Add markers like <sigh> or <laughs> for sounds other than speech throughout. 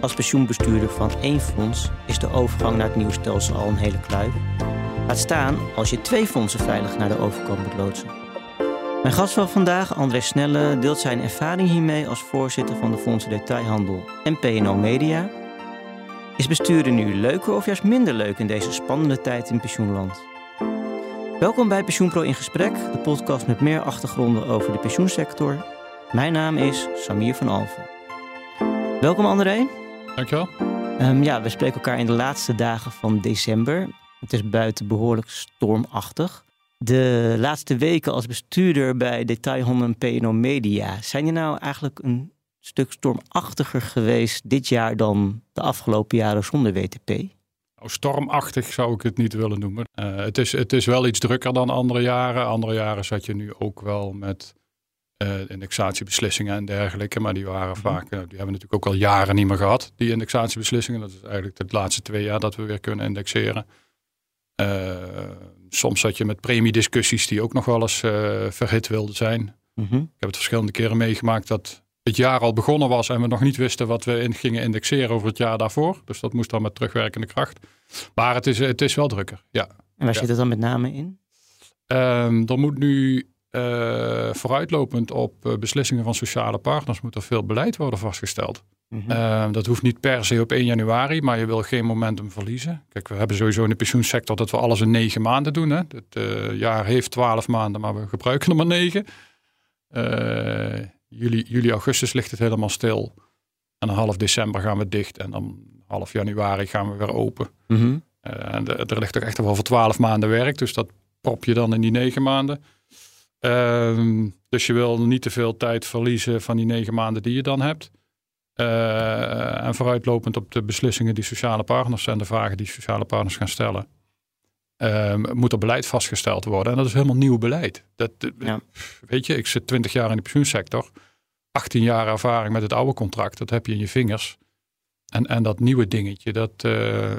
Als pensioenbestuurder van één fonds is de overgang naar het nieuwe stelsel al een hele kluif. Laat staan als je twee fondsen veilig naar de overkant moet loodsen. Mijn gast van vandaag, André Snelle, deelt zijn ervaring hiermee als voorzitter van de Fondsen Detailhandel en PNO Media. Is besturen nu leuker of juist minder leuk in deze spannende tijd in pensioenland? Welkom bij Pensioenpro in Gesprek, de podcast met meer achtergronden over de pensioensector. Mijn naam is Samir van Alfen. Welkom André. Dankjewel. Um, ja, we spreken elkaar in de laatste dagen van december. Het is buiten behoorlijk stormachtig. De laatste weken als bestuurder bij Detailhandel en P&O Media... zijn die nou eigenlijk een stuk stormachtiger geweest dit jaar dan de afgelopen jaren zonder WTP? Nou, stormachtig zou ik het niet willen noemen. Uh, het, is, het is wel iets drukker dan andere jaren. Andere jaren zat je nu ook wel met uh, indexatiebeslissingen en dergelijke. Maar die waren mhm. vaak, uh, die hebben we natuurlijk ook al jaren niet meer gehad, die indexatiebeslissingen. Dat is eigenlijk de laatste twee jaar dat we weer kunnen indexeren. Uh, soms zat je met premiediscussies die ook nog wel eens verhit wilden zijn. Mhm. Ik heb het verschillende keren meegemaakt dat het jaar al begonnen was en we nog niet wisten wat we in gingen indexeren over het jaar daarvoor. Dus dat moest dan met terugwerkende kracht. Maar het is, het is wel drukker, ja. En waar zit het dan met name in? Um, er moet nu uh, vooruitlopend op uh, beslissingen van sociale partners moet er veel beleid worden vastgesteld. Mm -hmm. uh, dat hoeft niet per se op 1 januari, maar je wil geen momentum verliezen. Kijk, we hebben sowieso in de pensioensector dat we alles in negen maanden doen. Hè. Het jaar heeft twaalf maanden, maar we gebruiken er maar negen. juli, juli, augustus ligt het helemaal stil. En half december gaan we dicht en dan half januari gaan we weer open. Mm -hmm. er ligt toch echt wel voor twaalf maanden werk, dus dat prop je dan in die negen maanden. Um, dus je wil niet te veel tijd verliezen van die negen maanden die je dan hebt. Uh, en vooruitlopend op de beslissingen die sociale partners en de vragen die sociale partners gaan stellen, um, moet er beleid vastgesteld worden. En dat is helemaal nieuw beleid. Dat, ja. Weet je, ik zit twintig jaar in de pensioensector. 18 jaar ervaring met het oude contract, dat heb je in je vingers. En, en dat nieuwe dingetje, dat, uh,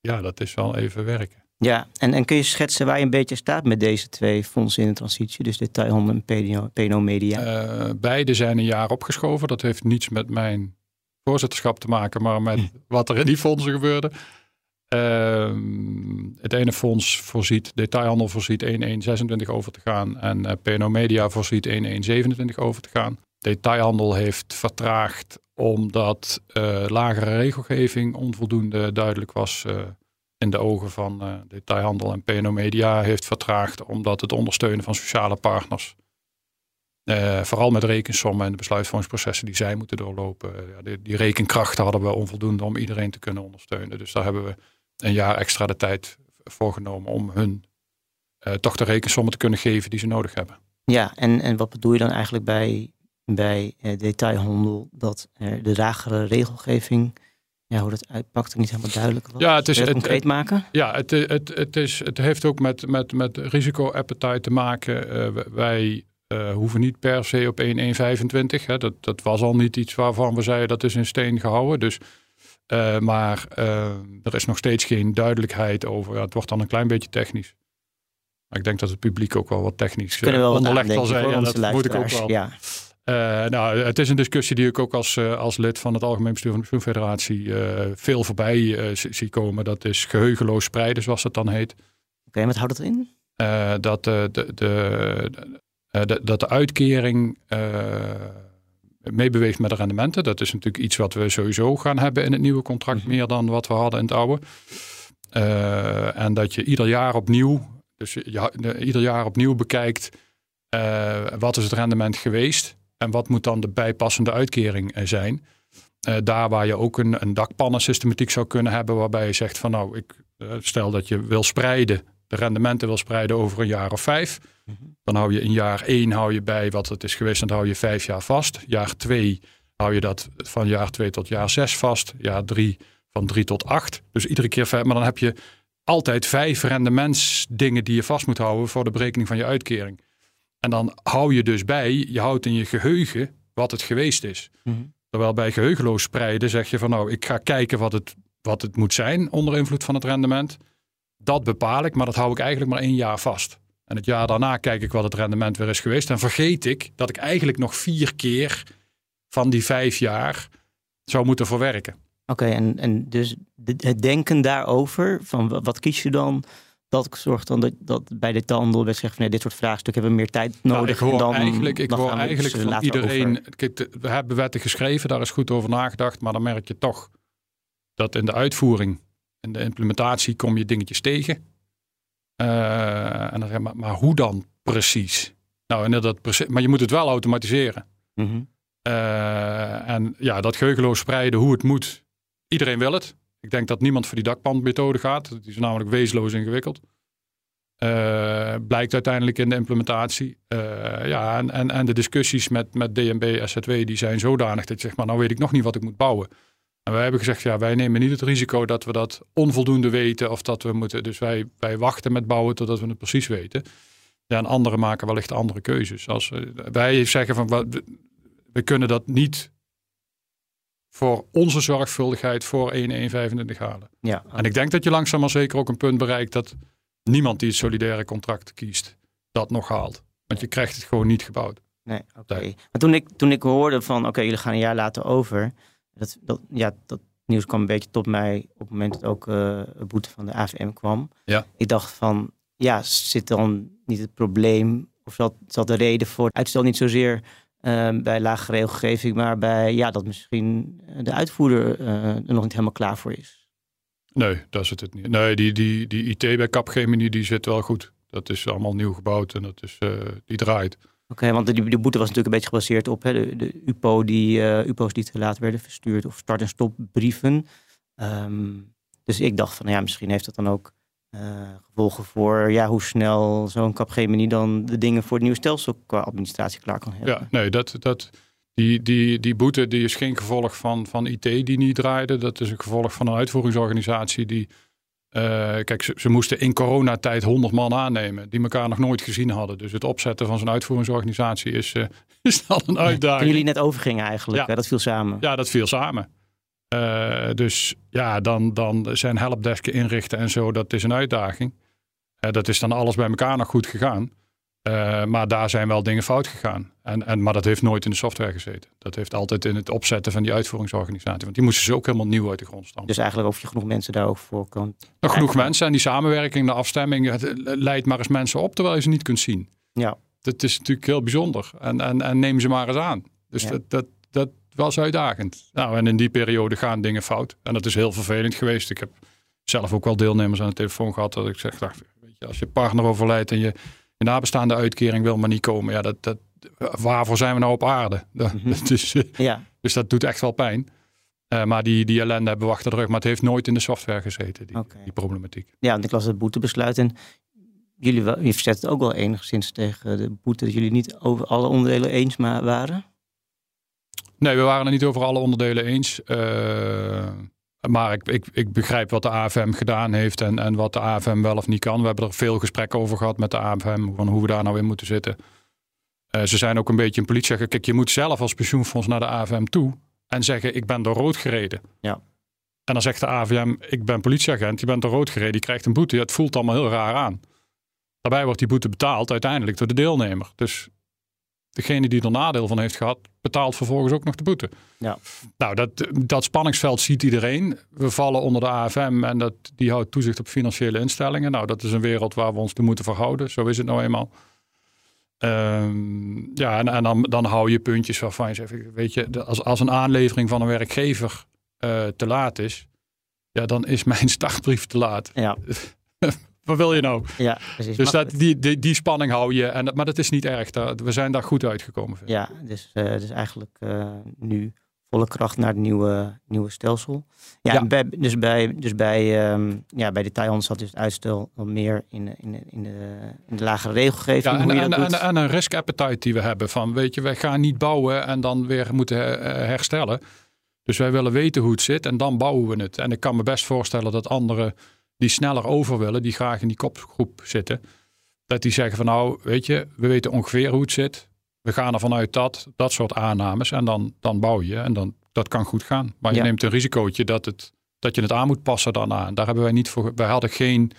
ja, dat is wel even werken. Ja, en, en kun je schetsen waar je een beetje staat met deze twee fondsen in de transitie, dus Detailhandel en PNO, Media? Uh, beide zijn een jaar opgeschoven. Dat heeft niets met mijn voorzitterschap te maken, maar met hm. wat er in die fondsen gebeurde. Uh, het ene fonds voorziet, Detailhandel voorziet 1126 over te gaan en uh, eh, PNO Media voorziet 1127 over te gaan. Detailhandel heeft vertraagd omdat uh, lagere regelgeving onvoldoende duidelijk was in de ogen van uh, detailhandel en PNO Media heeft vertraagd omdat het ondersteunen van sociale partners, uh, vooral met rekensommen en de besluitvormingsprocessen die zij moeten doorlopen, uh, die, die, rekenkrachten hadden we onvoldoende om iedereen te kunnen ondersteunen. Dus daar hebben we een jaar extra de tijd voor genomen om hun toch de rekensommen te kunnen geven die ze nodig hebben. Ja, en, en wat bedoel je dan eigenlijk bij, bij detailhandel dat de lagere regelgeving ja, hoe dat uitpakt, niet helemaal duidelijk. Wat. Ja, het is het, concreet maken. Ja, het, het, het, is, het heeft ook met, met, met risico-appetite te maken. Uh, wij uh, hoeven niet per se op 1,125. Dat, dat was al niet iets waarvan we zeiden dat is in steen gehouden. Dus, uh, maar er is nog steeds geen duidelijkheid over. Ja, het wordt dan een klein beetje technisch. Maar ik denk dat het publiek ook wel wat technisch onderlegd zal zijn. Ja, dat moet ik ook wel. Ja. Uh, nou, het is een discussie die ik ook als, uh, als lid van het Algemeen Bestuur van de Pensioenfederatie uh, veel voorbij zie komen. Dat is geheugenloos spreiden, zoals dat dan heet. Oké, okay, wat houdt dat in? dat, de, de, de, dat de uitkering meebeweegt met de rendementen. Dat is natuurlijk iets wat we sowieso gaan hebben in het nieuwe contract, mhm. meer dan wat we hadden in het oude. en dat je ieder jaar opnieuw, dus je, ieder jaar opnieuw bekijkt, wat is het rendement geweest en wat moet dan de bijpassende uitkering eh, zijn? Uh, daar waar je ook een, een dakpannensystematiek zou kunnen hebben, waarbij je zegt van nou, ik uh, stel dat je wil spreiden, de rendementen wil spreiden over een jaar of vijf. Mm -hmm. Dan hou je in jaar één hou je bij wat het is geweest, en dan hou je vijf jaar vast. Jaar twee hou je dat van jaar twee tot jaar zes vast. Jaar drie van 3 tot 8. Dus iedere keer vijf. Maar dan heb je altijd vijf rendementsdingen die je vast moet houden voor de berekening van je uitkering. En dan hou je dus bij, je houdt in je geheugen wat het geweest is. Terwijl bij geheugenloos spreiden zeg je van nou, ik ga kijken wat het, wat het moet zijn onder invloed van het rendement. Dat bepaal ik, maar dat hou ik eigenlijk maar één jaar vast. En het jaar daarna kijk ik wat het rendement weer is geweest. En vergeet ik dat ik eigenlijk nog vier keer van die vijf jaar zou moeten verwerken. Oké, en, en dus het denken daarover, van wa- wat kies je dan? Dat zorgt dan dat, dat bij de tandel werd gezegd van nee, dit soort vraagstukken hebben we meer tijd Nou, nodig. ik hoor en dan, eigenlijk, ik hoor eigenlijk dus, eh, van iedereen. over. Kijk, we hebben wetten geschreven, daar is goed over nagedacht. Maar dan merk je toch dat in de uitvoering en de implementatie kom je dingetjes tegen. Eh, en dan, zeg je, maar, maar hoe dan precies? Nou, precies, maar je moet het wel automatiseren. Mhm. Eh, en ja, dat geheugenloos spreiden, hoe het moet. Iedereen wil het. Ik denk dat niemand voor die dakpandmethode gaat. Die is namelijk wezenloos ingewikkeld. Eh, blijkt uiteindelijk in de implementatie. Eh, ja, en, en, en de discussies met, met DNB, SZW, die zijn zodanig dat je zegt, maar nou weet ik nog niet wat ik moet bouwen. En wij hebben gezegd, ja, wij nemen niet het risico dat we dat onvoldoende weten of dat we moeten. Dus wij, wij wachten met bouwen totdat we het precies weten. En anderen maken wellicht andere keuzes. Als eh, wij zeggen van, wat- we kunnen dat niet voor onze zorgvuldigheid voor 1,125 halen. Ja, En ik denk dat je langzaam maar zeker ook een punt bereikt dat niemand die het solidaire contract kiest, dat nog haalt. Want je krijgt het gewoon niet gebouwd. Nee, oké. Maar toen ik, toen ik hoorde van, oké, jullie gaan een jaar later over. Dat, dat, ja, dat nieuws kwam een beetje tot mij op het moment dat ook een boete van de AVM kwam. Ja. Ik dacht van, ja, zit dan niet het probleem, of zat, zat de reden voor het uitstel niet zozeer eh, bij lage regelgeving, maar bij, ja, dat misschien eh, de uitvoerder eh, er nog niet helemaal klaar voor is. Nee, dat is het niet. Nee, die, die, die IT bij Capgemini die zit wel goed. Dat is allemaal nieuw gebouwd en dat is, eh, die draait. Oké, want die, die boete was natuurlijk een beetje gebaseerd op hè, de, de UPO die, UPO's die te laat werden verstuurd of start- en stopbrieven. Ehm, dus ik dacht van ja, misschien heeft dat dan ook gevolgen voor ja, hoe snel zo'n Capgemini dan de dingen voor het nieuwe stelsel qua administratie klaar kan hebben. Ja, nee, dat, dat, die, die, die boete die is geen gevolg van, van IT die niet draaide. Dat is een gevolg van een uitvoeringsorganisatie die... eh, kijk, ze, ze moesten in coronatijd 100 man aannemen die elkaar nog nooit gezien hadden. Dus het opzetten van zo'n uitvoeringsorganisatie is, eh, <laughs> is al een Toen uitdaging. jullie net overgingen eigenlijk, Ja. hè, dat viel samen. Ja, dat viel samen. Eh, dus ja, dan, dan zijn helpdesken inrichten en zo, dat is een uitdaging. Eh, dat is dan alles bij elkaar nog goed gegaan. Eh, maar daar zijn wel dingen fout gegaan. En, en, maar dat heeft nooit in de software gezeten. Dat heeft altijd in het opzetten van die uitvoeringsorganisatie. Want die moesten ze ook helemaal nieuw uit de grond stampen. Dus eigenlijk of je genoeg mensen daar ook voor kan. nog genoeg mensen en die samenwerking, de afstemming, het leidt maar eens mensen op terwijl je ze niet kunt zien. Ja. Dat is natuurlijk heel bijzonder. En, en, en neem ze maar eens aan. Dus Ja. dat, dat, dat was uitdagend. Nou, en in die periode gaan dingen fout. En dat is heel vervelend geweest. Ik heb zelf ook wel deelnemers aan de telefoon gehad. Dat ik zeg, nou, weet je, als je partner overlijdt en je, je nabestaande uitkering wil maar niet komen. Ja, dat, dat, waarvoor zijn we nou op aarde? <laughs> Dat, Mhm. dat is, <laughs> eh, Ja, dus dat doet echt wel pijn. Eh, maar die, die ellende hebben we achter de rug. Maar het heeft nooit in de software gezeten, die, die problematiek. ja, want ik las het boetebesluit en jullie wel, je verzet het ook wel enigszins tegen de boete dat jullie niet over alle onderdelen eens ma- waren. Nee, we waren het niet over alle onderdelen eens. Eh, maar ik, ik, ik begrijp wat de AFM gedaan heeft en, en wat de AFM wel of niet kan. We hebben er veel gesprekken over gehad met de AFM, van hoe we daar nou in moeten zitten. Eh, ze zijn ook een beetje een politie. Kijk, je moet zelf als pensioenfonds naar de AFM toe en zeggen: Ik ben door rood gereden. Ja. En dan zegt de AFM: Ik ben politieagent, je bent door rood gereden, je krijgt een boete. Het voelt allemaal heel raar aan. Daarbij wordt die boete betaald uiteindelijk door de deelnemer. Dus degene die er nadeel van heeft gehad, betaalt vervolgens ook nog de boete. Ja. Nou, dat, dat spanningsveld ziet iedereen. We vallen onder de AFM en dat, die houdt toezicht op financiële instellingen. Nou, dat is een wereld waar we ons toe moeten verhouden. Zo is het nou eenmaal. Ehm, ja, en, en dan, dan hou je puntjes waarvan je zegt, weet je, als, als een aanlevering van een werkgever eh, te laat is, ja, dan is mijn <laughs> startbrief te laat. Ja, <laughs> Wat wil je nou? ja precies. Dus dat, die, die, die spanning hou je. En, maar dat is niet erg. We zijn daar goed uitgekomen. Ja, dus, dus eigenlijk eh, nu volle kracht naar het nieuwe, nieuwe stelsel. Ja, Ja. en Bij, dus bij, dus bij, ehm ja, bij detailhandel zat dus het uitstel wat meer in, de- in, in, de, in de lagere regelgeving. Ja, en, hoe je en, dat en, doet. en een risk appetite die we hebben. Van weet je, wij gaan niet bouwen en dan weer moeten eh, herstellen. Dus wij willen weten hoe het zit en dan bouwen we het. En ik kan me best voorstellen dat anderen die sneller over willen, die graag in die kopgroep zitten, dat die zeggen van nou, weet je, we weten ongeveer hoe het zit. We gaan ervan uit dat, dat soort aannames en dan, dan bouw je en dan, dat kan goed gaan. Maar je Ja. neemt een risicootje dat, het, dat je het aan moet passen daarna. En daar hebben wij niet voor, wij hadden geen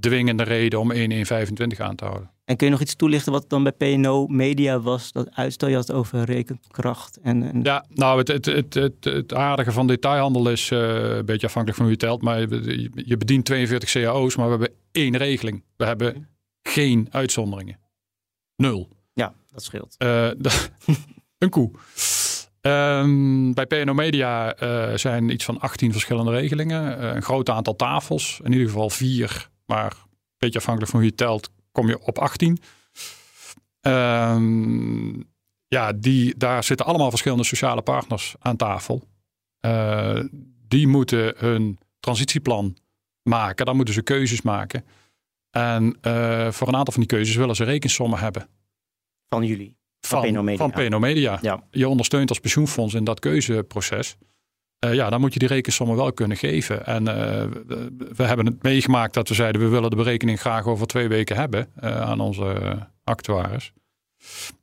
dwingende reden om 1,125 aan te houden. En kun je nog iets toelichten wat dan bij PNO Media was? Dat uitstel je had over rekenkracht en, en Ja, nou, het, het, het, het, het aardige van detailhandel is eh, een beetje afhankelijk van hoe je telt. Maar je, je bedient 42 cao's, maar we hebben één regeling. We hebben geen uitzonderingen. Nul. ja, dat scheelt. Eh, <laughs> een koe. Ehm, bij PNO Media eh, zijn iets van 18 verschillende regelingen. Een groot aantal tafels. In ieder geval vier. Maar een beetje afhankelijk van hoe je telt, kom je op 18. Ehm, ja, die, daar zitten allemaal verschillende sociale partners aan tafel. Eh, die moeten hun transitieplan maken. Dan moeten ze keuzes maken. En eh, voor een aantal van die keuzes willen ze rekensommen hebben Van jullie. van, PNO Media. van PNO Media. Ja. Je ondersteunt als pensioenfonds in dat keuzeproces. Eh, ja, dan moet je die rekensommen wel kunnen geven. En eh, we, hebben het meegemaakt dat we zeiden... we willen de berekening graag over twee weken hebben eh, aan onze actuaris.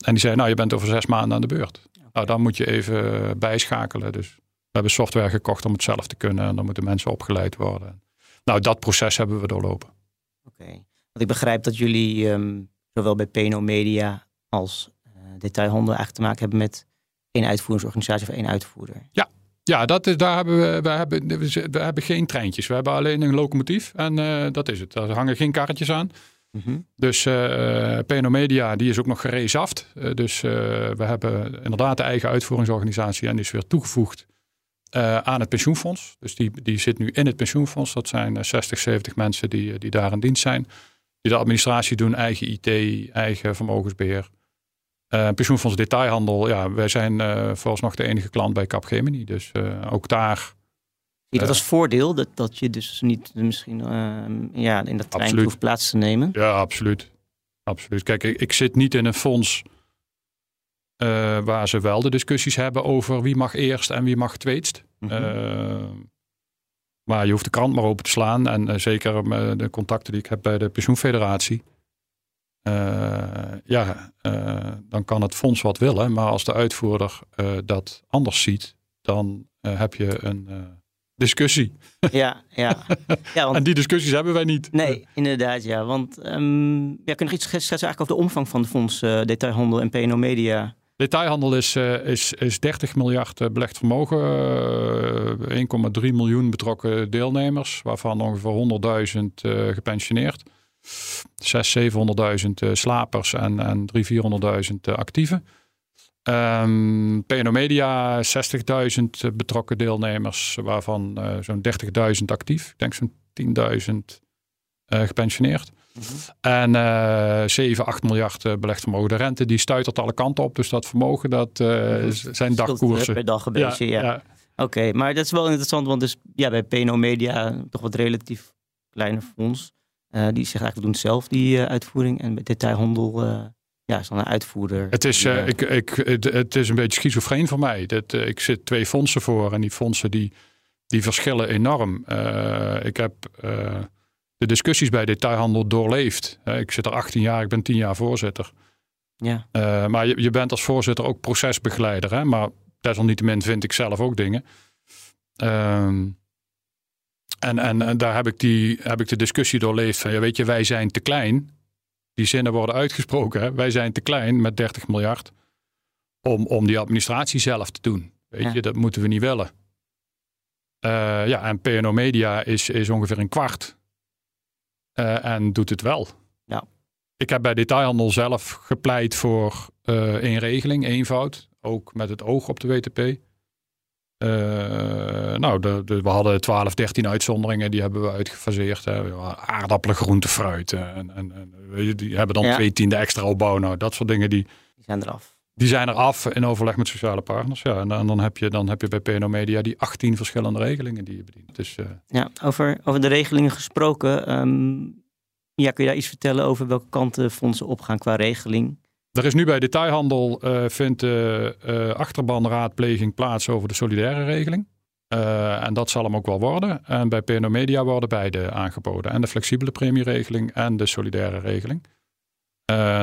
En die zei, nou, je bent over zes maanden aan de beurt. Nou, dan moet je even bijschakelen. Dus we hebben software gekocht om het zelf te kunnen. En dan moeten mensen opgeleid worden. Nou, dat proces hebben we doorlopen. Oké. Want ik begrijp dat jullie ehm, zowel bij PNO Media als detailhandel eigenlijk te maken hebben met één uitvoeringsorganisatie of één uitvoerder. Ja, dat is, daar hebben we, we, hebben, we hebben geen treintjes. We hebben alleen een locomotief en eh, dat is het. Er hangen geen karretjes aan. Dus eh PNO Media die is ook nog gerezaft. Eh, dus we hebben inderdaad de eigen uitvoeringsorganisatie en die is weer toegevoegd aan het pensioenfonds. Dus die, die zit nu in het pensioenfonds. Dat zijn eh, 60, 70 mensen die, die daar in dienst zijn. Die de administratie doen, eigen IT, eigen vermogensbeheer. Eh, pensioenfonds detailhandel, ja, wij zijn eh vooralsnog de enige klant bij Capgemini. Dus eh, ook daar dat als voordeel, dat, dat je dus niet misschien ja, in dat trein Absoluut. hoeft plaats te nemen? Ja, absoluut. Absoluut. Kijk, ik, ik zit niet in een fonds waar ze wel de discussies hebben over wie mag eerst en wie mag tweetst. Mhm. Maar je hoeft de krant maar open te slaan. En zeker de contacten die ik heb bij de pensioenfederatie. Eh, ja, eh, dan kan het fonds wat willen. Maar als de uitvoerder eh, dat anders ziet, dan heb je een discussie. Ja, ja. <laughs> ja want, En die discussies hebben wij niet. nee, inderdaad, ja. Want ehm, ja, kun je nog iets schetsen eigenlijk over de omvang van de fonds detailhandel en PNO Media? Detailhandel is, is, is 30 miljard belegd vermogen, eh, 1,3 miljoen betrokken deelnemers, waarvan ongeveer 100.000 eh gepensioneerd. 600.000, 700.000 eh, slapers en, en 300.000, 400.000 eh, actieven. Ehm PNO Media 60.000 betrokken deelnemers, waarvan eh, zo'n 30.000 actief. Ik denk zo'n 10.000 eh, gepensioneerd. En eh 7, 8 miljard eh, belegd vermogen. De rente die stuitert alle kanten op. Dus dat vermogen, dat eh, zijn dagkoersen. Per dag een beetje, ja. Oké, maar dat is wel interessant, want dus ja, bij PNO Media toch wat relatief kleine fonds. Eh, die zegt eigenlijk, we doen het zelf, die eh, uitvoering. En bij detailhandel eh, ja, is dan een uitvoerder. Het is, die, ik, ik, het, het is een beetje schizofreen voor mij. Dat, ik zit twee fondsen voor en die fondsen die, die verschillen enorm. Ik heb de discussies bij detailhandel doorleefd. Ik zit er 18 jaar, ik ben 10 jaar voorzitter. ja. Maar je, je bent als voorzitter ook procesbegeleider. Hè? Maar desalniettemin vind ik zelf ook dingen. Ehm, en, en, en daar heb ik, die, heb ik de discussie doorleefd van, ja, weet je, wij zijn te klein. Die zinnen worden uitgesproken. Hè? Wij zijn te klein met 30 miljard om, om die administratie zelf te doen. Weet Ja. je, dat moeten we niet willen. Eh, ja, en PNO Media is, is ongeveer een kwart. Eh, en doet het wel. Ja. Ik heb bij detailhandel zelf gepleit voor één regeling, eenvoud. Ook met het oog op de WTP. Eh, nou, de, de- we hadden 12, 13 uitzonderingen. Die hebben we uitgefaseerd. Hè. Aardappelen, groente, fruit. eh, En, en, en, die hebben dan Ja. twee tiende extra opbouw. Nou, dat soort dingen die, Die zijn eraf. die zijn er af in overleg met sociale partners. Ja, en dan, dan, heb je, dan heb je bij PNO Media die 18 verschillende regelingen die je bedient. Dus eh, Ja, over, over de regelingen gesproken. ehm, ja, kun je daar iets vertellen over welke kanten fondsen opgaan qua regeling? Er is nu bij detailhandel uh, vindt de uh, achterbanraadpleging plaats over de solidaire regeling. Uh, en dat zal hem ook wel worden. En bij PNO Media worden beide aangeboden. En de flexibele premieregeling en de solidaire regeling.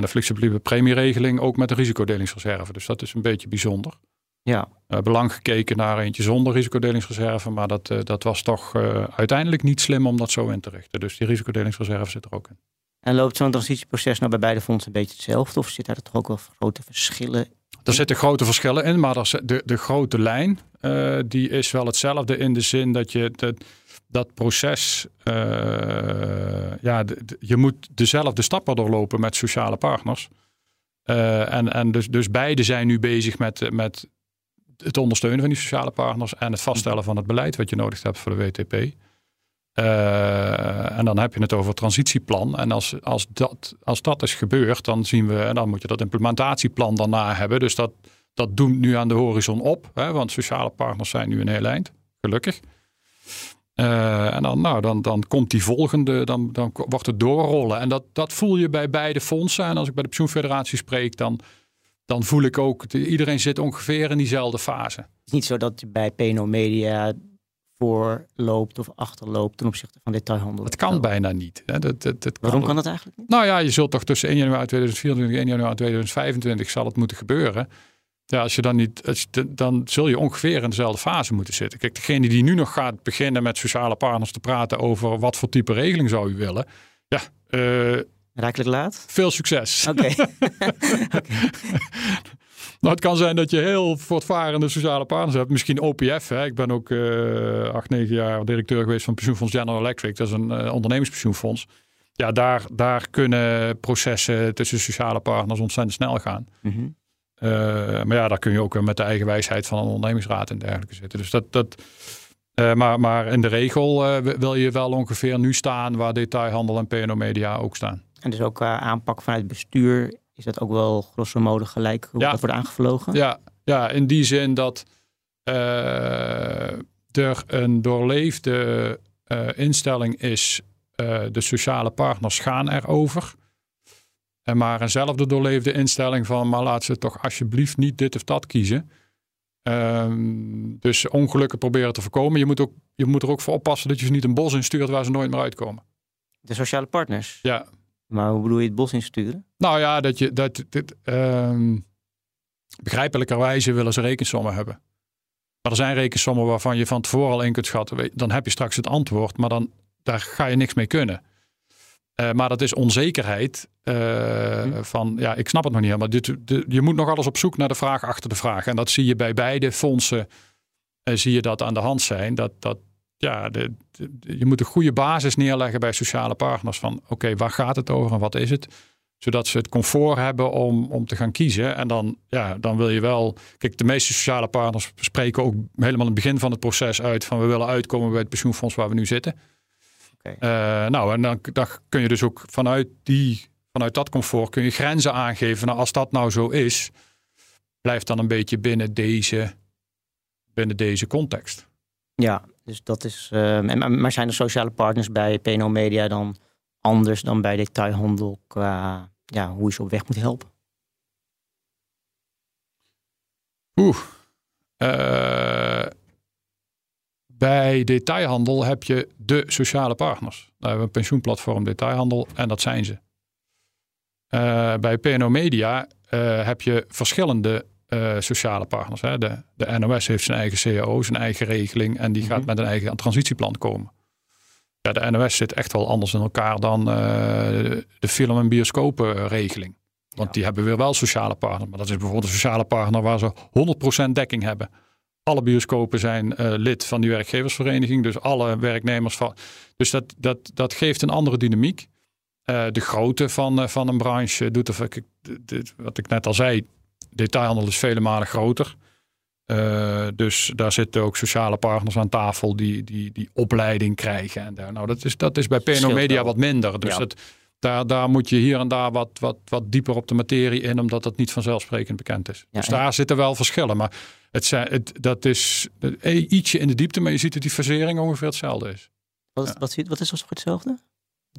de flexibele premieregeling ook met de risicodelingsreserve. Dus dat is een beetje bijzonder. Ja. belang gekeken naar eentje zonder risicodelingsreserve. Maar dat, dat was toch uiteindelijk niet slim om dat zo in te richten. Dus die risicodelingsreserve zit er ook in. En loopt zo'n transitieproces nou bij beide fondsen een beetje hetzelfde? Of zit daar toch ook wel grote verschillen er zitten grote verschillen in, maar de, de grote lijn uh, die is wel hetzelfde in de zin dat je de, dat proces, uh, ja, je moet dezelfde stappen doorlopen met sociale partners. Uh, en en dus, dus beide zijn nu bezig met, met het ondersteunen van die sociale partners en het vaststellen van het beleid wat je nodig hebt voor de WTP. Uh, en dan heb je het over transitieplan. En als, als, dat, als dat is gebeurd, dan zien we, dan moet je dat implementatieplan daarna hebben. Dus dat, dat doemt nu aan de horizon op. Hè, want sociale partners zijn nu een heel eind, gelukkig. Uh, en dan, nou, dan, dan komt die volgende, dan, dan wordt het doorrollen. En dat, dat voel je bij beide fondsen. En als ik bij de pensioenfederatie spreek, dan, dan voel ik ook, iedereen zit ongeveer in diezelfde fase. Het is niet zo dat bij PNO Media voorloopt of achterloopt ten opzichte van detailhandel. Het kan bijna niet. Hè. Dat, dat, dat Waarom kan dat eigenlijk niet? Nou ja, je zult toch tussen 1 januari 2024 en 1 januari 2025 zal het moeten gebeuren. Ja, als je dan niet, als je, dan zul je ongeveer in dezelfde fase moeten zitten. Kijk, degene die nu nog gaat beginnen met sociale partners te praten over wat voor type regeling zou u willen. Ja, uh, Rijkelijk laat? Veel succes. Oké. <laughs> <laughs> <laughs> Nou, het kan zijn dat je heel voortvarende sociale partners hebt. Misschien OPF. Hè. Ik ben ook uh, acht, negen jaar directeur geweest van pensioenfonds General Electric. Dat is een uh, ondernemingspensioenfonds. Ja, daar, daar kunnen processen tussen sociale partners ontzettend snel gaan. Mm -hmm. uh, maar ja, daar kun je ook met de eigen wijsheid van een ondernemingsraad en dergelijke zitten. Dus dat, dat, maar, maar in de regel wil je wel ongeveer nu staan waar detailhandel en PNO Media ook staan. En dus ook aanpak vanuit bestuur is dat ook wel grosso modo gelijk hoe ja. dat wordt aangevlogen? Ja, ja, in die zin dat uh, er een doorleefde uh, instelling is. Uh, de sociale partners gaan erover. En maar eenzelfde doorleefde instelling van, maar laat ze toch alsjeblieft niet dit of dat kiezen. Ehm, dus ongelukken proberen te voorkomen. Je moet, ook, je moet er ook voor oppassen dat je ze niet een bos instuurt waar ze nooit meer uitkomen. De sociale partners? Ja, maar hoe bedoel je het bos insturen? Nou ja, dat je dat, dit, um, begrijpelijkerwijze willen ze rekensommen hebben. Maar er zijn rekensommen waarvan je van tevoren al in kunt schatten. Dan heb je straks het antwoord, maar dan daar ga je niks mee kunnen. Uh, maar dat is onzekerheid uh, hm. van, ja, ik snap het nog niet helemaal. Dit, je moet nog alles op zoek naar de vraag achter de vraag. En dat zie je bij beide fondsen, uh, zie je dat aan de hand zijn. Dat, dat, ja, de, je moet een goede basis neerleggen bij sociale partners van oké, waar gaat het over en wat is het? Zodat ze het comfort hebben om, om te gaan kiezen. En dan, ja, dan wil je wel. Kijk, de meeste sociale partners spreken ook helemaal in het begin van het proces uit van we willen uitkomen bij het pensioenfonds waar we nu zitten. Okay. Uh, nou, en dan, dan kun je dus ook vanuit die, vanuit dat comfort kun je grenzen aangeven. Nou, als dat nou zo is, blijft dan een beetje binnen deze, binnen deze context. Ja, dus dat is. Uh, maar zijn de sociale partners bij PNO Media dan anders dan bij detailhandel qua ja, hoe je ze op weg moet helpen? Oeh. Uh, bij detailhandel heb je de sociale partners. Daar hebben we een pensioenplatform detailhandel en dat zijn ze. Uh, bij PNO Media heb je verschillende uh, sociale partners. Hè. De, de NOS heeft zijn eigen CAO, zijn eigen regeling en die gaat mhm. met een eigen transitieplan komen. Ja, de NOS zit echt wel anders in elkaar dan uh, de film- en bioscopenregeling. Want die hebben weer wel sociale partners. Maar dat is bijvoorbeeld een sociale partner waar ze 100% dekking hebben. Alle bioscopen zijn uh, lid van die werkgeversvereniging. Dus alle werknemers van. Dus dat, dat, dat geeft een andere dynamiek. Uh, de grootte van, van een branche doet er, wat ik net al zei, detailhandel is vele malen groter. Uh, dus daar zitten ook sociale partners aan tafel die, die, die opleiding krijgen. En daar. Nou, dat is, dat is bij PNO Media wat minder. Dus dat, daar, daar moet je hier en daar wat, wat, wat dieper op de materie in, omdat dat niet vanzelfsprekend bekend is. dus daar zitten wel verschillen. Maar het, zijn, het, dat is ietsje in de diepte, maar je ziet dat die fasering ongeveer hetzelfde is. Wat, wat, wat is als hetzelfde?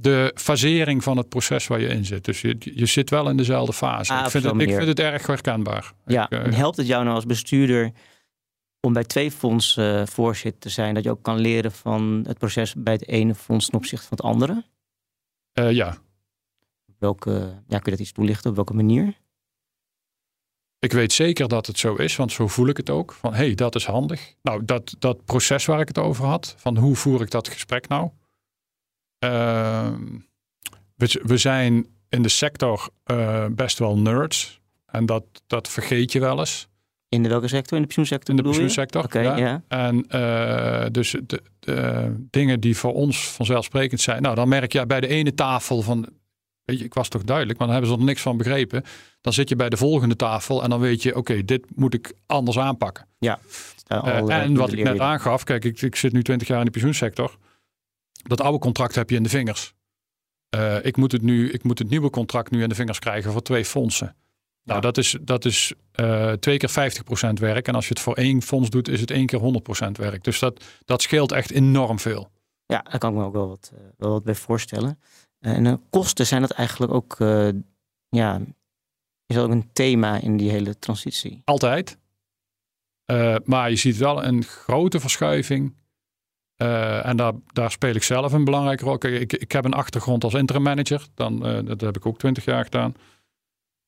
De fasering van het proces waar je in zit. Dus je, je zit wel in dezelfde fase. Ah, ik, vind het, ik vind het erg herkenbaar. Ja, Ik, eh, en helpt het jou nou als bestuurder om bij twee fondsen eh, voorzitter te zijn, dat je ook kan leren van het proces bij het ene fonds ten opzichte van het andere? eh, ja, Welke, ja, kun je dat iets toelichten? Op welke manier? ik weet zeker dat het zo is, want zo voel ik het ook. Van hé, hey, dat is handig. Nou, dat, dat proces waar ik het over had, van hoe voer ik dat gesprek nou? Ehm, we, we zijn in de sector eh, best wel nerds. En dat, dat vergeet je wel eens. In de welke sector? In de pensioensector In de pensioensector. Oké, ja. ja. En eh, dus de, de dingen die voor ons vanzelfsprekend zijn. Nou, dan merk je bij de ene tafel van. Weet je, ik was toch duidelijk, maar dan hebben ze er niks van begrepen. Dan zit je bij de volgende tafel en dan weet je, oké, dit moet ik anders aanpakken. Ja, Eh, al, en wat ik net aangaf, kijk, ik, ik zit nu 20 jaar in de pensioensector. Dat oude contract heb je in de vingers. Eh, ik, moet het nu, ik moet het nieuwe contract nu in de vingers krijgen voor twee fondsen. Nou, Ja. dat is, dat is eh, twee keer 50% werk. En als je het voor één fonds doet, is het één keer 100% werk. Dus dat, dat scheelt echt enorm veel. Ja, daar kan ik me ook wel wat, eh, wel wat bij voorstellen. En kosten zijn dat eigenlijk ook, ja, is dat ook een thema in die hele transitie? Altijd. Maar je ziet wel een grote verschuiving. Eh, en daar, daar speel ik zelf een belangrijke rol. Kijk, ik, ik heb een achtergrond als interim manager. Dan, eh, dat heb ik ook twintig jaar gedaan.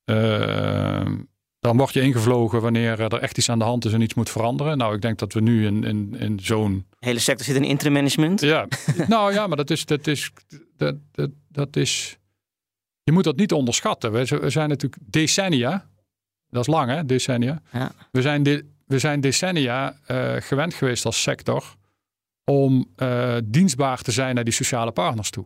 Eh, dan word je ingevlogen wanneer er echt iets aan de hand is en iets moet veranderen. Nou, ik denk dat we nu in, in, in zo'n De hele sector zit in interim management. Ja, <laughs> nou ja, maar dat is, dat is, dat, dat, dat is, je moet dat niet onderschatten. We, zijn natuurlijk decennia, dat is lang hè, decennia. Ja. We zijn, de, we zijn decennia eh, gewend geweest als sector om eh, dienstbaar te zijn naar die sociale partners toe.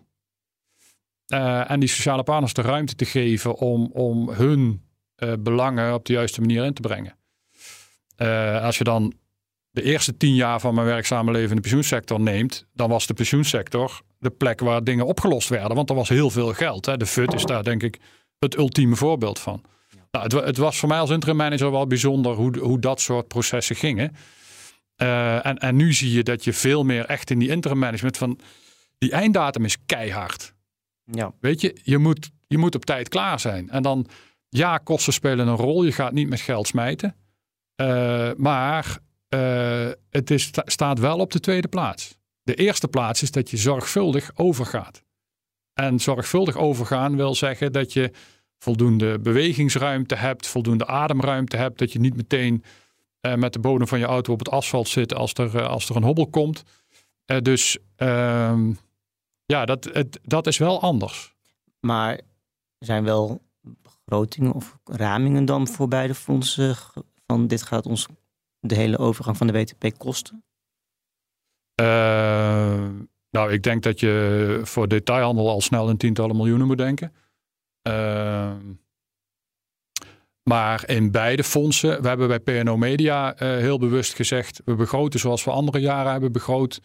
Eh, en die sociale partners de ruimte te geven om, om hun eh, belangen op de juiste manier in te brengen. Als je dan de eerste tien jaar van mijn werkzame leven in de pensioensector neemt, dan was de pensioensector de plek waar dingen opgelost werden. Want er was heel veel geld. Hè. De FUT is daar denk ik het ultieme voorbeeld van. Nou, het, het was voor mij als interim manager wel bijzonder hoe, hoe dat soort processen gingen. Eh, en, en nu zie je dat je veel meer echt in die interim management van die einddatum is keihard. Ja. Weet je, je moet, je moet op tijd klaar zijn. En dan, ja, kosten spelen een rol. Je gaat niet met geld smijten. Eh, maar eh, het is, sta- staat wel op de tweede plaats. De eerste plaats is dat je zorgvuldig overgaat. En zorgvuldig overgaan wil zeggen dat je voldoende bewegingsruimte hebt, voldoende ademruimte hebt. Dat je niet meteen met de bodem van je auto op het asfalt zit als er, eh, als er een hobbel komt. Eh, dus ehm, ja, dat, het, dat is wel anders. Maar er zijn wel begrotingen of ramingen dan voor beide fondsen van dit gaat ons de hele overgang van de WTP kosten? Eh, nou, ik denk dat je voor detailhandel al snel in tientallen miljoenen moet denken. Eh, maar in beide fondsen, we hebben bij PNO Media eh, heel bewust gezegd, we begroten zoals we andere jaren hebben begroot.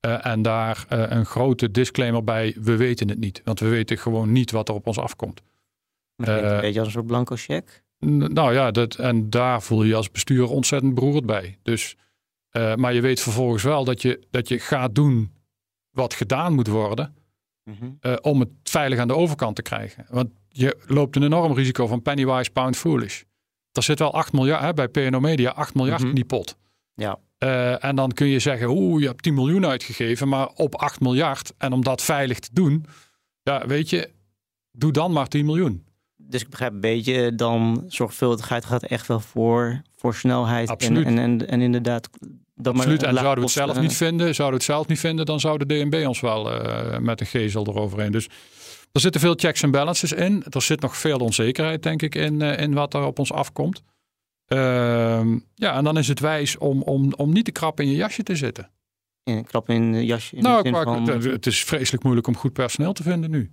Eh, en daar eh, een grote disclaimer bij, we weten het niet. Want we weten gewoon niet wat er op ons afkomt. Maar een beetje als een soort blanco cheque. Nou ja, dat, en daar voel je je als bestuur ontzettend beroerd bij. Dus, maar je weet vervolgens wel dat je, dat je gaat doen wat gedaan moet worden Mhm. eh, om het veilig aan de overkant te krijgen. Want je loopt een enorm risico van pennywise, pound foolish. Er zit wel 8 miljard, hè, bij PNO Media, 8 miljard Mhm. in die pot. Ja. Eh, en dan kun je zeggen, oeh, je hebt 10 miljoen uitgegeven, maar op 8 miljard. En om dat veilig te doen, ja, weet je, doe dan maar 10 miljoen. Dus ik begrijp een beetje, dan zorgvuldigheid gaat echt wel voor, voor snelheid. En, Absoluut. en, en, en inderdaad. Dat Absoluut. En zouden we het zelf niet vinden, zouden we het zelf niet vinden, dan zou de DNB ons wel eh, met een gezel eroverheen. Dus er zitten veel checks en balances in. Er zit nog veel onzekerheid, denk ik, in, eh, in wat er op ons afkomt. Ehm, ja, en dan is het wijs om, om, om niet te krap in je jasje te zitten. In klap in de jasje. In nou, qua- van, het, het is vreselijk moeilijk om goed personeel te vinden nu.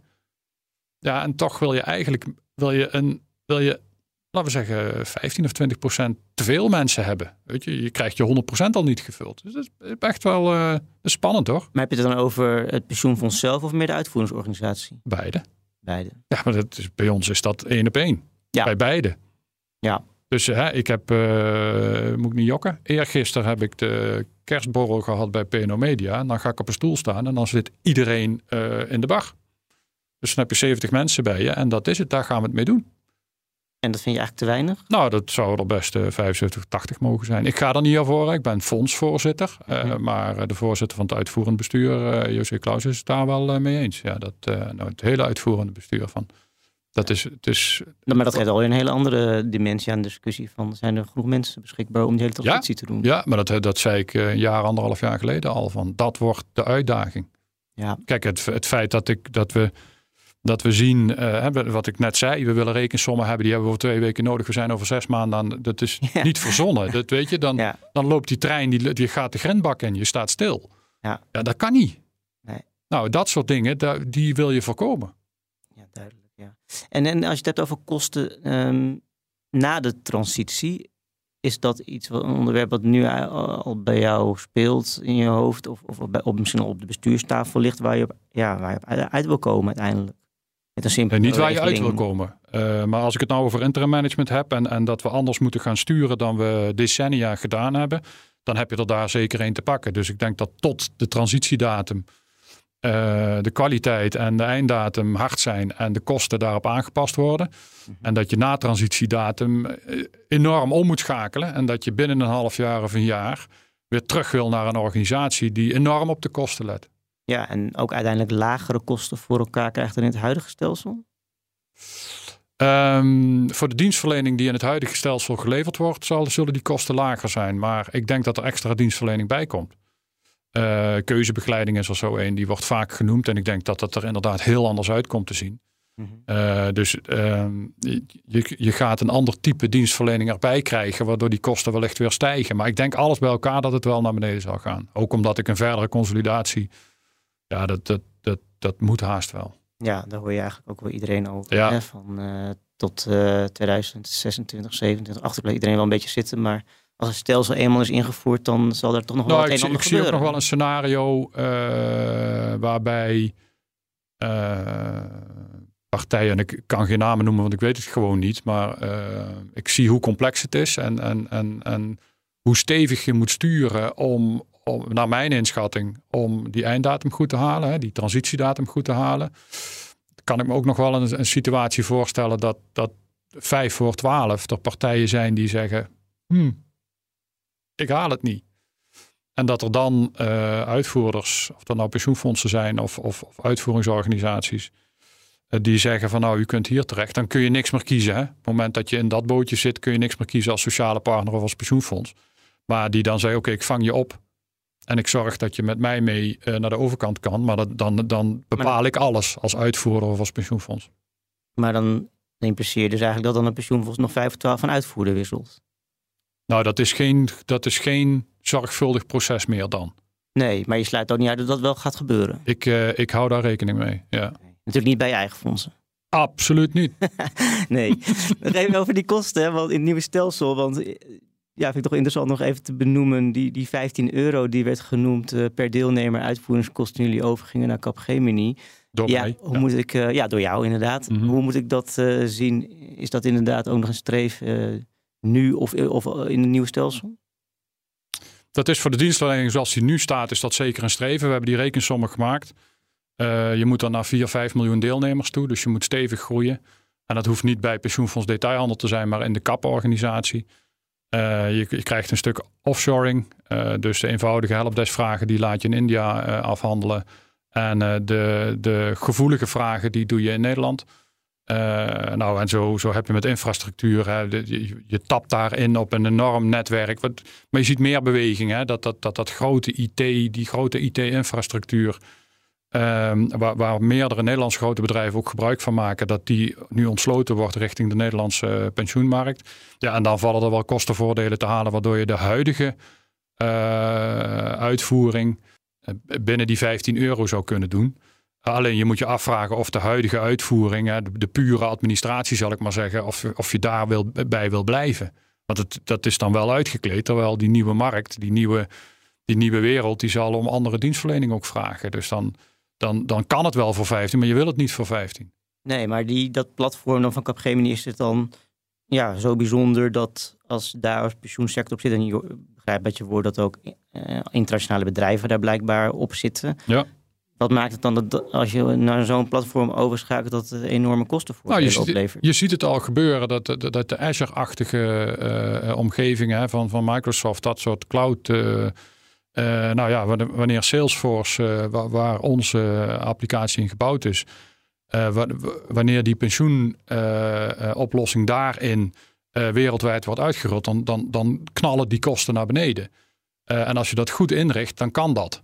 Ja, en toch wil je eigenlijk wil je een, wil je, laten we zeggen, 15 of 20 procent te veel mensen hebben. Weet je, je krijgt je 100 procent al niet gevuld. Dus dat is echt wel eh, spannend hoor. Maar heb je het dan over het pensioenfonds zelf of meer de uitvoeringsorganisatie? Beide. Beide. Ja, maar dat is, bij ons is dat één op één. Ja. Bij beide. Ja. Dus hè, ik heb, eh, moet ik niet jokken, eergisteren heb ik de kerstborrel gehad bij PNO Media. En dan ga ik op een stoel staan en dan zit iedereen eh, in de bar. Dus dan heb je 70 mensen bij je en dat is het, daar gaan we het mee doen. En dat vind je eigenlijk te weinig? Nou, dat zou er best uh, 75, 80 mogen zijn. Ik ga er niet voor. Ik ben fondsvoorzitter. Uh, Mhm. Maar de voorzitter van het uitvoerend bestuur, uh, José Klaus, is het daar wel mee eens. Ja, dat, nou, het hele uitvoerende bestuur van. Dat is, het is, maar dat geeft alweer een hele andere dimensie aan de discussie van zijn er genoeg mensen beschikbaar om die hele transitie ja, te doen? Ja, maar dat, dat zei ik een jaar, anderhalf jaar geleden al. Van, dat wordt de uitdaging. Ja. Kijk, het, het feit dat, ik, dat we dat we zien, uh, wat ik net zei, we willen rekensommen hebben, die hebben we voor twee weken nodig. We zijn over zes maanden aan, dat is ja. niet verzonnen. Dat weet je, dan, ja. dan loopt die trein, die, die gaat de grindbak in, je staat stil. Ja, ja dat kan niet. Nee. Nou, dat soort dingen, die wil je voorkomen. Ja, duidelijk. Ja. En, en als je het hebt over kosten um, na de transitie, is dat iets, een onderwerp wat nu al bij jou speelt in je hoofd, of, of op, misschien op de bestuurstafel ligt, waar je op, ja, waar je uit wil komen uiteindelijk? Met een simpele niet waar je uit wil komen. Uh, maar als ik het nou over interim management heb en, en dat we anders moeten gaan sturen dan we decennia gedaan hebben, dan heb je er daar zeker één te pakken. Dus ik denk dat tot de transitiedatum uh, de kwaliteit en de einddatum hard zijn en de kosten daarop aangepast worden. -hmm. En dat je na transitiedatum uh, enorm om moet schakelen en dat je binnen een half jaar of een jaar weer terug wil naar een organisatie die enorm op de kosten let. Ja, en ook uiteindelijk lagere kosten voor elkaar krijgt dan in het huidige stelsel? Um, voor de dienstverlening die in het huidige stelsel geleverd wordt, zal, zullen die kosten lager zijn. Maar ik denk dat er extra dienstverlening bij komt. Uh, keuzebegeleiding is er zo een, die wordt vaak genoemd. En ik denk dat dat er inderdaad heel anders uit komt te zien. Uh, dus uh, je, je gaat een ander type dienstverlening erbij krijgen, waardoor die kosten wellicht weer stijgen. Maar ik denk alles bij elkaar dat het wel naar beneden zal gaan. Ook omdat ik een verdere consolidatie, ja, dat, dat, dat, dat moet haast wel. Ja, daar hoor je eigenlijk ook wel iedereen over. Ja. Hè? Van uh, tot 2026, 27, achter iedereen wel een beetje zitten. Maar als het stelsel eenmaal is ingevoerd, dan zal er toch nog wel nou, een ik, ander ik gebeuren. zie ook nog wel een scenario uh, waarbij uh, partijen, en ik kan geen namen noemen, want ik weet het gewoon niet, maar uh, ik zie hoe complex het is en, en, en, en hoe stevig je moet sturen om, om, naar mijn inschatting, om die einddatum goed te halen, hè, die transitiedatum goed te halen. Kan ik me ook nog wel een, situatie voorstellen dat, dat vijf voor twaalf er partijen zijn die zeggen, hmm, ik haal het niet. En dat er dan uh, uitvoerders, of dat nou pensioenfondsen zijn of, of, of uitvoeringsorganisaties, uh, die zeggen van nou, u kunt hier terecht. Dan kun je niks meer kiezen. Hè? Op het moment dat je in dat bootje zit, kun je niks meer kiezen als sociale partner of als pensioenfonds. Maar die dan zeggen, oké, ik vang je op. En ik zorg dat je met mij mee uh, naar de overkant kan. Maar dat, dan, dan bepaal ik alles als uitvoerder of als pensioenfonds. Maar dan impliceer je dus eigenlijk dat dan een pensioenfonds nog 5 of 12 van uitvoerder wisselt. Nou, dat is geen, dat is geen zorgvuldig proces meer dan. Nee, maar je sluit ook niet uit dat dat wel gaat gebeuren. Ik, uh, ik hou daar rekening mee, ja. Natuurlijk niet bij je eigen fondsen. Absoluut niet. <laughs> nee, nog even over die kosten, want in het nieuwe stelsel. Want ja, vind ik toch interessant nog even te benoemen. Die, die 15 euro die werd genoemd uh, per deelnemer uitvoeringskosten jullie overgingen naar Capgemini. Door ja, mij. Hoe ja. moet ik, uh, ja, door jou inderdaad. Mhm. Hoe moet ik dat uh, zien? Is dat inderdaad ook nog een streef nu of, of in het nieuwe stelsel? Dat is voor de dienstverlening zoals die nu staat, is dat zeker een streven. We hebben die rekensommen gemaakt. Je moet dan naar 4, 5 miljoen deelnemers toe. Dus je moet stevig groeien. En dat hoeft niet bij pensioenfonds detailhandel te zijn, maar in de kappenorganisatie. Uh, je, je, krijgt een stuk offshoring. Uh, dus de eenvoudige helpdeskvragen die laat je in India afhandelen. En de, de gevoelige vragen die doe je in Nederland. nou, en zo, zo heb je met infrastructuur. Hè, je, je, tapt daarin op een enorm netwerk. Maar je ziet meer beweging. Hè, dat, dat, dat, dat grote IT, die grote IT-infrastructuur. Um, waar, waar, meerdere Nederlandse grote bedrijven ook gebruik van maken, dat die nu ontsloten wordt richting de Nederlandse uh, pensioenmarkt. Ja, en dan vallen er wel kostenvoordelen te halen, waardoor je de huidige uh, uitvoering uh, binnen die 15 euro zou kunnen doen. Alleen je moet je afvragen of de huidige uitvoering, hè, de, de, pure administratie zal ik maar zeggen, of, of je daar wil, bij wil blijven. Want het, dat is dan wel uitgekleed, terwijl die nieuwe markt, die nieuwe, die nieuwe wereld, die zal om andere dienstverlening ook vragen. Dus dan, dan, dan kan het wel voor 15, maar je wil het niet voor 15. Nee, maar die, dat platform dan van Capgemini is het dan ja, zo bijzonder dat als daar als pensioensector op zit, en je begrijpt dat je woord dat ook uh, internationale bedrijven daar blijkbaar op zitten. Ja. wat maakt het dan dat als je naar zo'n platform overschakelt dat het enorme kosten voor nou, je, oplevert? Je ziet het al gebeuren dat, dat, dat de Azure-achtige uh, omgevingen van, van Microsoft, dat soort cloud. Uh, nou ja, wanneer Salesforce, waar, waar, onze applicatie in gebouwd is, wanneer die pensioenoplossing daarin wereldwijd wordt uitgerold, dan, dan, dan knallen die kosten naar beneden. en als je dat goed inricht, dan kan dat.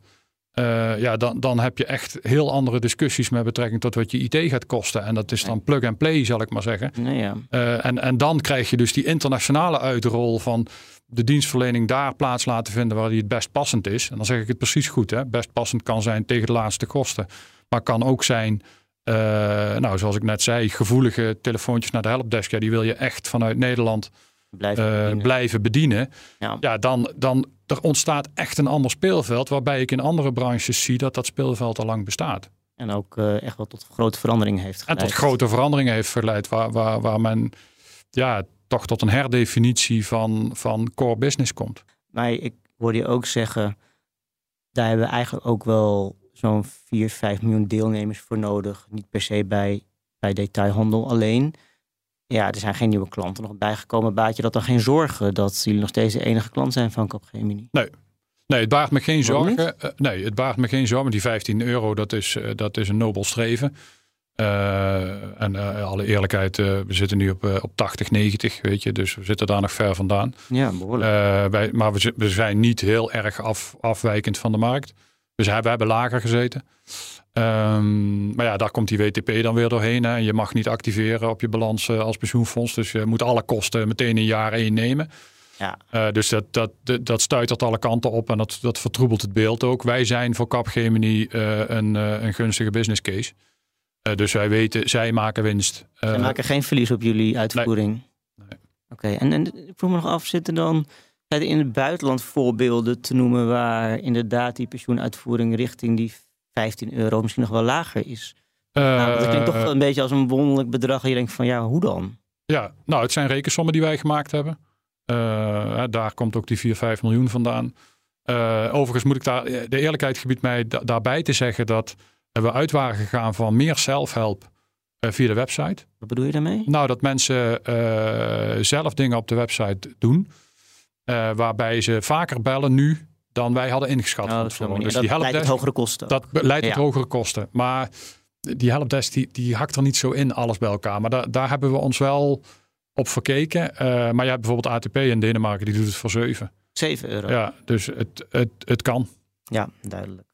Ja, dan, dan heb je echt heel andere discussies met betrekking tot wat je IT gaat kosten. En dat is dan plug and play, zal ik maar zeggen. Nee, ja. en, en dan krijg je dus die internationale uitrol van de dienstverlening daar plaats laten vinden waar die het best passend is. En dan zeg ik het precies goed. Hè? Best passend kan zijn tegen de laatste kosten. Maar kan ook zijn, uh, nou, zoals ik net zei, gevoelige telefoontjes naar de helpdesk. Ja, die wil je echt vanuit Nederland blijven bedienen. Blijven bedienen. Ja. ja, dan, dan er ontstaat echt een ander speelveld. Waarbij ik in andere branches zie dat dat speelveld al lang bestaat. En ook uh, echt wel tot grote veranderingen heeft geleid. En tot grote veranderingen heeft geleid. Waar, waar, waar men ja, toch tot een herdefinitie van, van core business komt. Maar ik hoorde je ook zeggen, daar hebben we eigenlijk ook wel zo'n 4, 5 miljoen deelnemers voor nodig. Niet per se bij, bij detailhandel alleen. Ja, er zijn geen nieuwe klanten nog bijgekomen. Baat je dat dan geen zorgen dat jullie nog steeds de enige klant zijn van Capgemini? Nee. Nee, het baart me geen zorgen. Uh, nee, het baart me geen zorgen. Die 15 euro, dat is, uh, dat is een nobel streven. Uh, en alle eerlijkheid, we zitten nu op, op 80, 90, weet je. Dus we zitten daar nog ver vandaan. Ja, behoorlijk. wij, maar we, we zijn niet heel erg af, afwijkend van de markt. Dus we hebben lager gezeten. Um, maar ja, daar komt die WTP dan weer doorheen. Hè. Je mag niet activeren op je balans als pensioenfonds. Dus je moet alle kosten meteen een jaar één nemen. Ja. Uh, dus dat, dat, dat stuitert alle kanten op en dat, dat vertroebelt het beeld ook. Wij zijn voor Capgemini uh, een, een gunstige business case. Dus wij weten, zij maken winst. Zij maken geen verlies op jullie uitvoering? Nee. nee. Oké, okay. en, en ik vroeg me nog af, zitten dan in het buitenland voorbeelden te noemen... waar inderdaad die pensioenuitvoering richting die 15 euro misschien nog wel lager is. Uh, nou, dat klinkt toch wel een beetje als een wonderlijk bedrag. En je denkt van ja, hoe dan? Ja, nou het zijn rekensommen die wij gemaakt hebben. Uh, daar komt ook die 4, 5 miljoen vandaan. Uh, overigens moet ik daar, de eerlijkheid gebiedt mij daarbij te zeggen dat we uit waren gegaan van meer zelfhelp via de website. Wat bedoel je daarmee? Nou, dat mensen zelf dingen op de website doen. waarbij ze vaker bellen nu dan wij hadden ingeschat. Dus dat die leidt tot hogere kosten. Dat leidt tot hogere kosten. Maar die helpdesk die, die hakt er niet zo in, alles bij elkaar. Maar daar, daar hebben we ons wel op verkeken. Uh, maar je hebt bijvoorbeeld ATP in Denemarken, die doet het voor 7. 7 euro. Ja, dus het, het, het kan. Ja, duidelijk.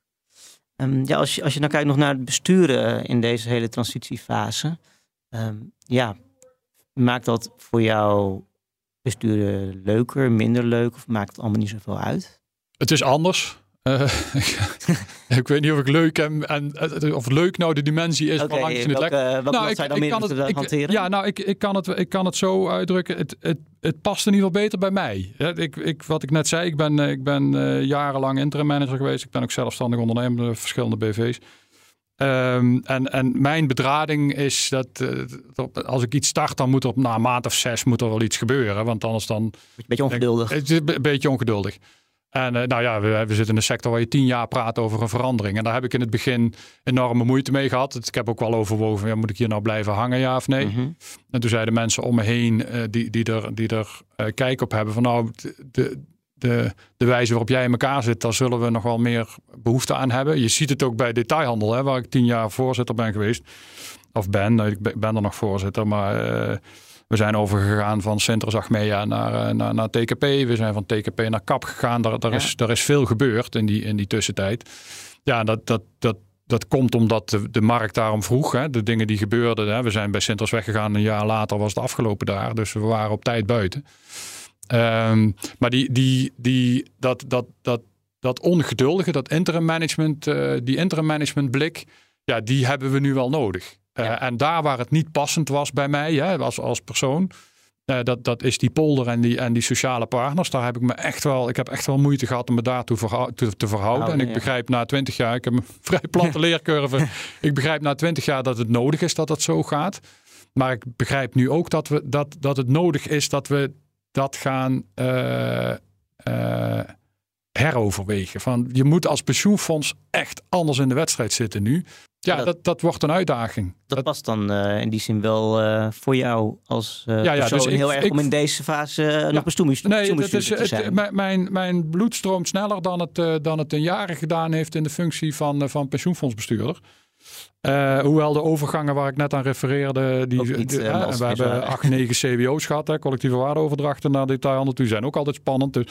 Um, ja, als, je, als je nou kijkt nog naar het besturen in deze hele transitiefase. Um, ja, maakt dat voor jou besturen leuker, minder leuk? Of maakt het allemaal niet zoveel uit? Het is anders. Uh, <laughs> ik weet niet of ik leuk en, en eh, of leuk nou de dimensie is. Okay, je het lekker. nou, ik, dan ik kan het, hanteren? Ja, nou, ik, ik, kan het, ik kan het zo uitdrukken. Het, het, het past in ieder geval beter bij mij. Ik, ik, wat ik net zei, ik ben, ik ben uh, jarenlang interim manager geweest. Ik ben ook zelfstandig ondernemer verschillende BV's. Um, en, en mijn bedrading is dat uh, als ik iets start, dan moet er op na een maand of zes moet er wel iets gebeuren. Want anders dan. Beetje ongeduldig. het is een beetje ongeduldig. En uh, nou ja, we, we, zitten in een sector waar je tien jaar praat over een verandering. En daar heb ik in het begin enorme moeite mee gehad. Ik heb ook wel overwogen, ja, moet ik hier nou blijven hangen, ja of nee? Mm -hmm. En toen zeiden mensen om me heen uh, die, die er, die er uh, kijk op hebben van nou, de, de, de wijze waarop jij in elkaar zit, daar zullen we nog wel meer behoefte aan hebben. Je ziet het ook bij detailhandel, hè, waar ik tien jaar voorzitter ben geweest. Of ben, ik ben er nog voorzitter, maar we zijn overgegaan van Centrus Achmea naar, eh, naar, naar TKP. We zijn van TKP naar KAP gegaan. Daar, daar, is, daar is veel gebeurd in die, in die tussentijd. Ja, dat, dat, dat, dat komt omdat de, de markt daarom vroeg. Hè, de dingen die gebeurden. Hè. We zijn bij Centrus weggegaan. Een jaar later was het afgelopen daar. Dus we waren op tijd buiten. Um, maar die, die, die, dat, dat, dat, dat ongeduldige, dat interim management, uh, die interim management blik, ja, die hebben we nu wel nodig. Uh, en daar waar het niet passend was bij mij hè, als, als persoon, uh, dat, dat is die polder en die, en die sociale partners. Daar heb ik me echt wel, ik heb echt wel moeite gehad om me daartoe verhou te, te, verhouden. Oh, en ik ja. begrijp na twintig jaar, ik heb een <laughs> vrij platte leercurve. <laughs> ik begrijp na twintig jaar dat het nodig is dat het zo gaat. Maar ik begrijp nu ook dat, we, dat, dat het nodig is dat we dat gaan uh, heroverwegen. Van, je moet als pensioenfonds echt anders in de wedstrijd zitten nu. Ja, dat- dat, dat, wordt een uitdaging. Dat, past dan eh, in die zin wel eh, voor jou als eh ja, persoon dus ik- heel erg ik- om in deze fase eh, nog pensioenbestuur Nee, dat is, te het, zijn. mijn- mijn, mijn bloed stroomt sneller dan het, dan het een jaren gedaan heeft in de functie van, van pensioenfondsbestuurder. Hoewel de overgangen waar ik net aan refereerde, die, niet, we het hebben acht, negen CWO's gehad, hè, collectieve waardeoverdrachten naar detailhandel toe, zijn ook altijd spannend. Dus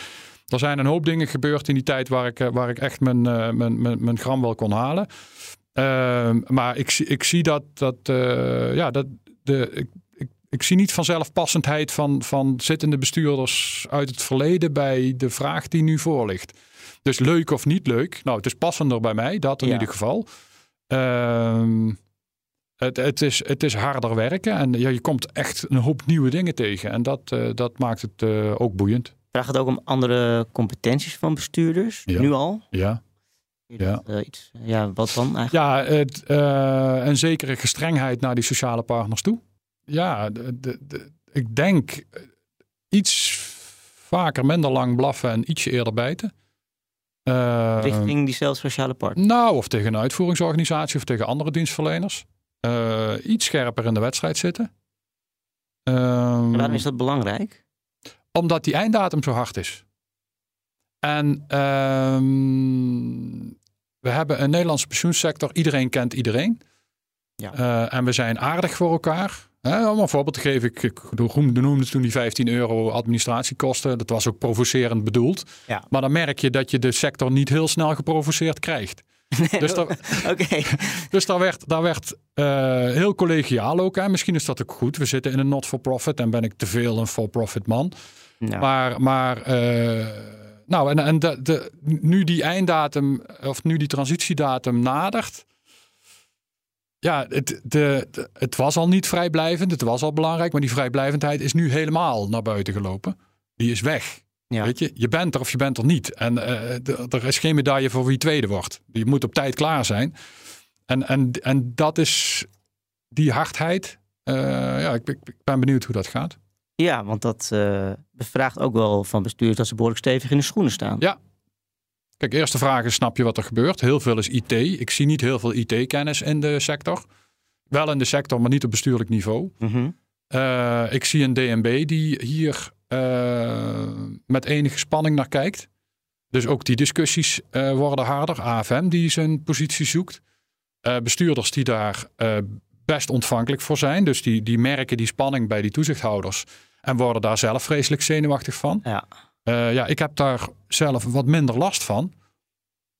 er zijn een hoop dingen gebeurd in die tijd waar ik, waar ik echt mijn, mijn, mijn, mijn gram wel kon halen. Ehm, maar ik, zie- ik zie dat, dat, eh, ja, dat de, ik, ik, ik zie niet vanzelfpassendheid van, van zittende bestuurders uit het verleden bij de vraag die nu voor ligt. Dus leuk of niet leuk. Nou, het is passender bij mij, dat in Ja. ieder geval. Ehm, het, het, is, het is harder werken en ja, je komt echt een hoop nieuwe dingen tegen. En dat, eh, dat maakt het eh, ook boeiend. Vraagt het ook om andere competenties van bestuurders? Ja. Nu al? Ja, Ja. Eh, iets, ja, wat dan eigenlijk? ja het, eh, een zekere gestrengheid naar die sociale partners toe. Ja, de, de, de- ik denk eh, iets vaker minder lang blaffen en ietsje eerder bijten. Eh, Richting diezelfde sociale partner? Nou, of tegen een uitvoeringsorganisatie of tegen andere dienstverleners. Eh, iets scherper in de wedstrijd zitten. Ehm, En waarom is dat belangrijk? omdat die einddatum zo hard is. En ehm, we hebben een Nederlandse pensioensector. Iedereen kent iedereen. Ja. Eh, en we zijn aardig voor elkaar. Hè, om een voorbeeld te geven. Ik, ik noemde toen die 15 euro administratiekosten. Dat was ook provocerend bedoeld. Ja. Maar dan merk je dat je de sector niet heel snel geprovoceerd krijgt. <laughs> Dus daar, <laughs> <laughs> dus daar werd, daar werd eh, heel collegiaal ook. Hè. Misschien is dat ook goed. We zitten in een not-for-profit en ben ik te veel een for-profit man. Maar, maar eh, nou, en, en de, de, nu die einddatum, of nu die transitiedatum nadert. Ja, het, de, de- het was al niet vrijblijvend, het was al belangrijk, maar die vrijblijvendheid is nu helemaal naar buiten gelopen. Die is weg. ja. Weet je, je bent er of je bent er niet. En eh, er is geen medaille voor wie tweede wordt. Je moet op tijd klaar zijn. En, en, en dat is die hardheid. eh, ja, ik ben benieuwd hoe dat gaat. Ja, want dat eh, bevraagt ook wel van bestuurders dat ze behoorlijk stevig in de schoenen staan. Ja. Kijk, eerste vraag is, snap je wat er gebeurt? Heel veel is IT. Ik zie niet heel veel IT-kennis in de sector. Wel in de sector, maar niet op bestuurlijk niveau. Mhm. Eh, ik zie een DNB die hier eh, met enige spanning naar kijkt. Dus ook die discussies worden harder. AFM die zijn positie zoekt. Bestuurders die daar best ontvankelijk voor zijn. Dus die, die merken die spanning bij die toezichthouders. En worden daar zelf vreselijk zenuwachtig van. Ja. Eh, ja, ik heb daar zelf wat minder last van.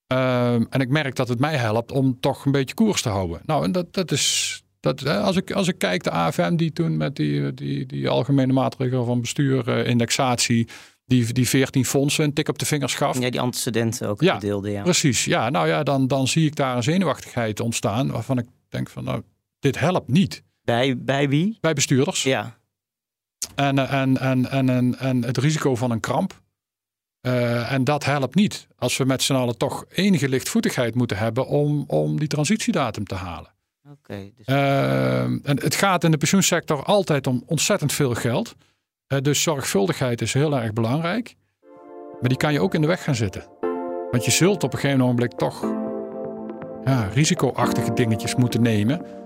Ehm, en ik merk dat het mij helpt om toch een beetje koers te houden. Nou, en dat, dat is. Dat, als, ik, als ik kijk, de AFM die toen met die, die, die algemene maatregelen van bestuur, eh, indexatie, die, die 14 fondsen een tik op de vingers gaf. ja, die antecedenten ook Ja, gedeelde. Ja. Precies, ja. Nou ja, dan, dan zie ik daar een zenuwachtigheid ontstaan waarvan ik denk van, nou, dit helpt niet. Bij, bij wie? Bij bestuurders. Ja. En, en, en, en, en, en het risico van een kramp. Eh, en dat helpt niet. Als we met z'n allen toch enige lichtvoetigheid moeten hebben om, om die transitiedatum te halen. Oké. dus Eh, en het gaat in de pensioensector altijd om ontzettend veel geld. Eh, dus zorgvuldigheid is heel erg belangrijk. Maar die kan je ook in de weg gaan zitten. Want je zult op een gegeven ogenblik toch ja, risicoachtige dingetjes moeten nemen.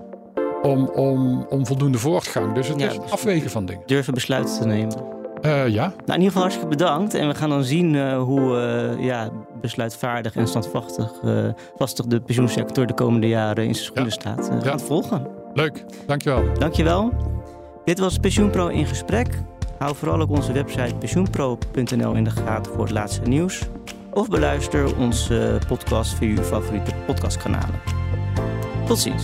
Om, om, om voldoende voortgang. Dus het Ja, is afwegen van dingen. durven besluiten te nemen. Eh, ja, Nou, in ieder geval hartstikke bedankt. En we gaan dan zien eh, hoe eh, ja, besluitvaardig en standvastig eh, vastig de pensioensector de komende jaren in zijn schoenen staat. We gaan Ja. het volgen. leuk. Dankjewel. Dankjewel. Dit was Pensioenpro in gesprek. Hou vooral ook onze website pensioenpro.nl in de gaten voor het laatste nieuws. Of beluister onze podcast via uw favoriete podcastkanalen. Tot ziens.